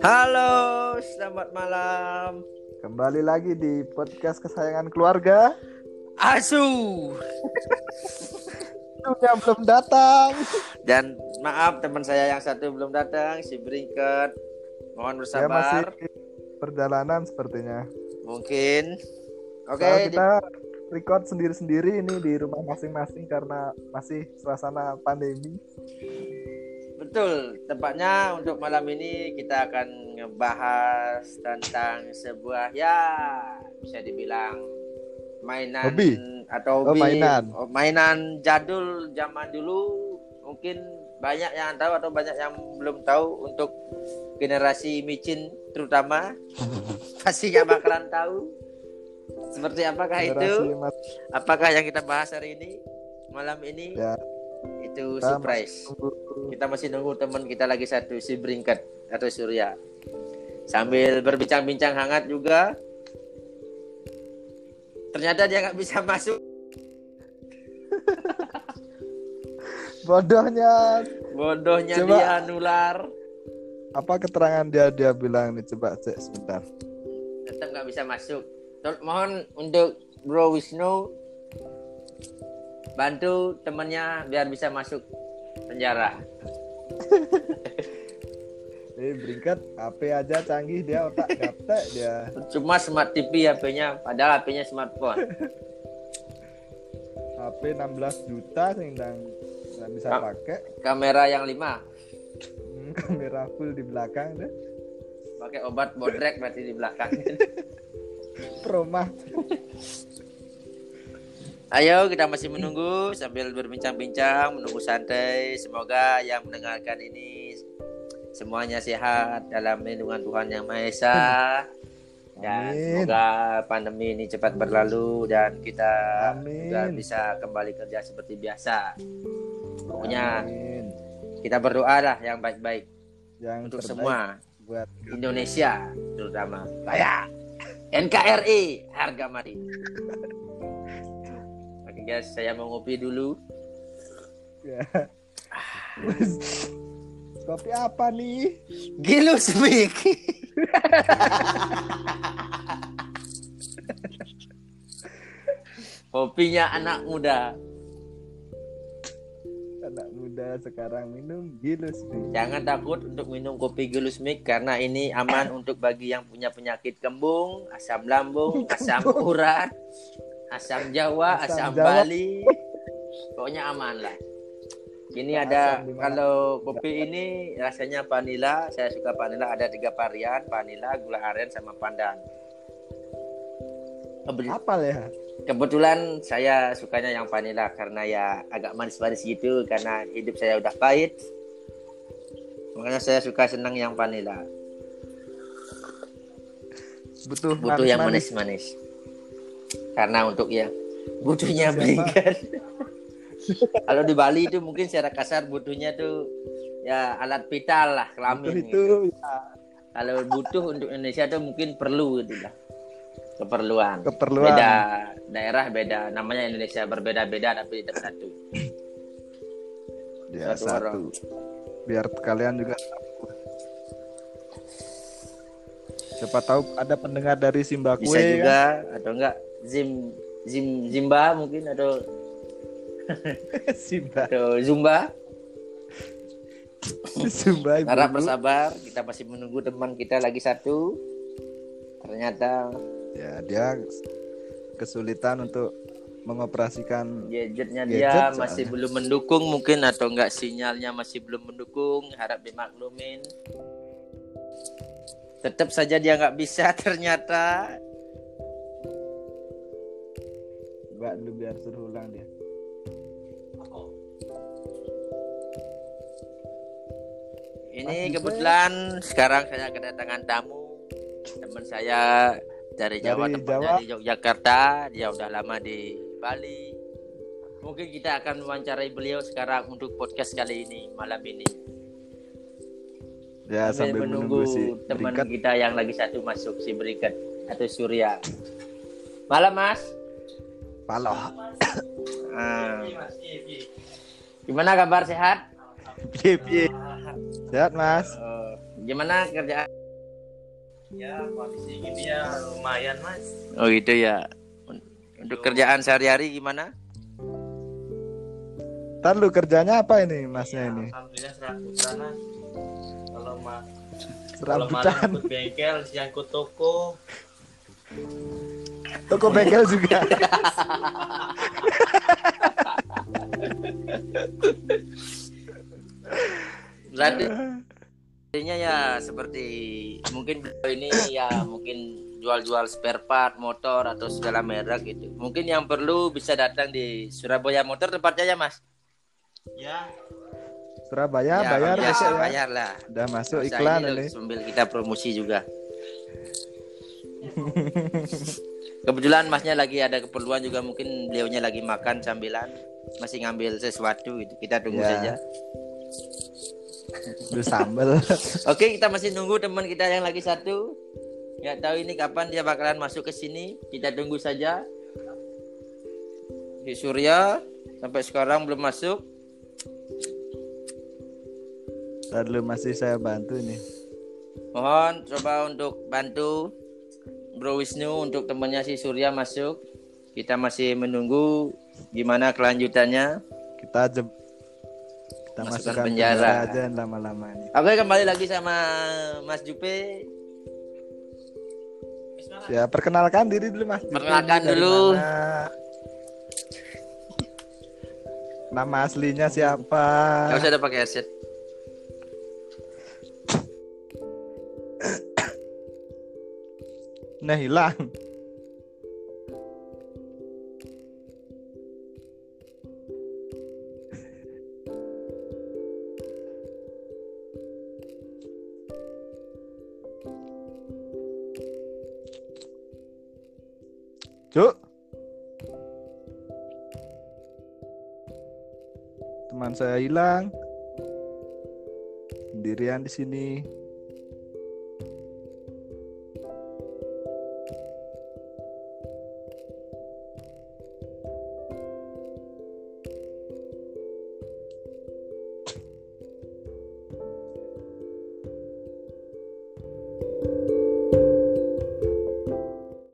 Halo, selamat malam. Kembali lagi di podcast kesayangan keluarga. Asu. Dunia belum datang. Dan maaf teman saya yang satu belum datang, si Brinket. Mohon Ya masih bersabar. perjalanan sepertinya. Mungkin. Oke, Soalnya di- kita record sendiri-sendiri ini di rumah masing-masing karena masih suasana pandemi. betul. Tepatnya untuk malam ini kita akan ngebahas tentang sebuah ya bisa dibilang mainan Hobi. atau Oh, hobi mainan. oh, mainan jadul zaman dulu mungkin banyak yang tahu atau banyak yang belum tahu untuk generasi micin terutama pasti nggak bakalan tahu seperti apakah itu? Generasi mas- apakah yang kita bahas hari ini malam ini? Ya. itu kita surprise. masih kita masih nunggu teman kita lagi satu si Bringket atau Surya. Sambil berbincang-bincang hangat juga. Ternyata dia nggak bisa masuk. Bodohnya. Bodohnya Coba. dia nular. apa keterangan dia? Dia bilang nih coba cek sebentar. tetap nggak bisa masuk mohon untuk Bro Wisnu bantu temannya biar bisa masuk penjara Eh beringkat HP aja canggih dia otak gaptek dia. cuma smart TV HP-nya padahal HP-nya smartphone HP 16 juta sehingga nggak bisa Kak. pakai. kamera yang lima Hmm, kamera full di belakang deh. pakai obat bodrek berarti di belakang Promah. Ayo kita masih menunggu sambil berbincang-bincang, menunggu santai. Semoga yang mendengarkan ini semuanya sehat dalam lindungan Tuhan Yang Maha Esa. Dan Amin. semoga pandemi ini cepat berlalu dan kita Amin. juga bisa kembali kerja seperti biasa. Pokoknya Amin. kita berdoa lah yang baik-baik Yang untuk semua buat Indonesia terutama. Kayak NKRI harga mati. Oke guys, saya mau ngopi dulu. ya. Kopi apa nih? Gilus Mik. Kopinya anak muda. Anak muda sekarang minum gilus nih. Jangan takut untuk minum kopi Gilus Mik karena ini aman untuk bagi yang punya penyakit kembung, asam lambung, asam urat, asam Jawa, Asam asam, Jawa. Bali. Pokoknya aman lah. Ini Asam ada kalau kopi ini rasanya vanila, saya suka vanila ada tiga varian, vanila, gula aren sama pandan. Kebe- Apa ya? Kebetulan saya sukanya yang vanila karena ya agak manis-manis gitu karena hidup saya udah pahit. Makanya saya suka senang yang vanila. Butuh, Butuh yang manis-manis. Karena untuk ya butuhnya berikan. Kalau di Bali itu mungkin secara kasar butuhnya tuh ya alat vital lah Butuh kelamin. itu gitu. ya, Kalau butuh untuk Indonesia tuh mungkin perlu gitu lah. Keperluan. keperluan. Beda daerah beda namanya Indonesia berbeda-beda tapi tetap satu. Ya, Satu satu. Biar kalian juga. Siapa tahu ada pendengar dari Zimbabwe bisa kan? juga atau enggak Zim Zim Zimba mungkin atau Simba. atau Zumba Zumba harap bersabar kita masih menunggu teman kita lagi satu ternyata Ya, dia kesulitan untuk mengoperasikan gadgetnya Gadget dia soalnya. masih belum mendukung mungkin atau enggak sinyalnya masih belum mendukung harap dimaklumin. Tetap saja dia nggak bisa ternyata. Mbak dulu biar suruh ulang dia. Ini Dito kebetulan sekarang saya kedatangan tamu. Teman saya dari Jawa, Dari Jawa. di Yogyakarta. Dia udah lama di Bali. Mungkin kita akan wawancarai beliau sekarang untuk podcast kali ini malam ini. Ya sambil menunggu, si teman Berikat. kita yang lagi satu masuk si Berikat atau Surya. Malam Mas. Paloh. Ah. Gimana kabar sehat? Piye. Sehat Mas. Oh, gimana kerjaan? Ya kondisi gini ya lumayan mas. Oh gitu ya. Untuk kerjaan sehari-hari gimana? Ntar lu kerjanya apa ini Masnya Ya, ini? Alhamdulillah serabutan mas. Kalau ma kalau malam Serabutan. ikut bengkel, siang ikut toko. Toko bengkel juga. Berarti Artinya ya seperti mungkin beliau ini ya mungkin jual-jual spare part motor atau segala merek gitu. Mungkin yang perlu bisa datang di Surabaya Motor tempatnya ya Mas. Ya Surabaya bayar ya, ya. bayar lah. Udah masuk Masa iklan ini ini. Sambil kita promosi juga. Kebetulan masnya lagi ada keperluan juga mungkin beliaunya lagi makan sambilan masih ngambil sesuatu gitu. Kita tunggu Ya. saja. Lu sambel. Oke, kita masih nunggu teman kita yang lagi satu. Nggak tahu ini kapan dia bakalan masuk ke sini. Kita tunggu saja. Di Surya sampai sekarang belum masuk. Ntar lu masih saya bantu nih. Mohon coba untuk bantu Bro Wisnu untuk temannya si Surya masuk. Kita masih menunggu gimana kelanjutannya. Kita kita Masukkan masukkan penjara. penjara aja lama-lama ini. Oke, kembali lagi sama Mas Jupe. Ya perkenalkan diri dulu Mas. Jupi. Perkenalkan Dari dulu. mana? Nama aslinya siapa? Gak usah ada pakai headset. Nah hilang. Cuk. Teman saya hilang. Sendirian di sini.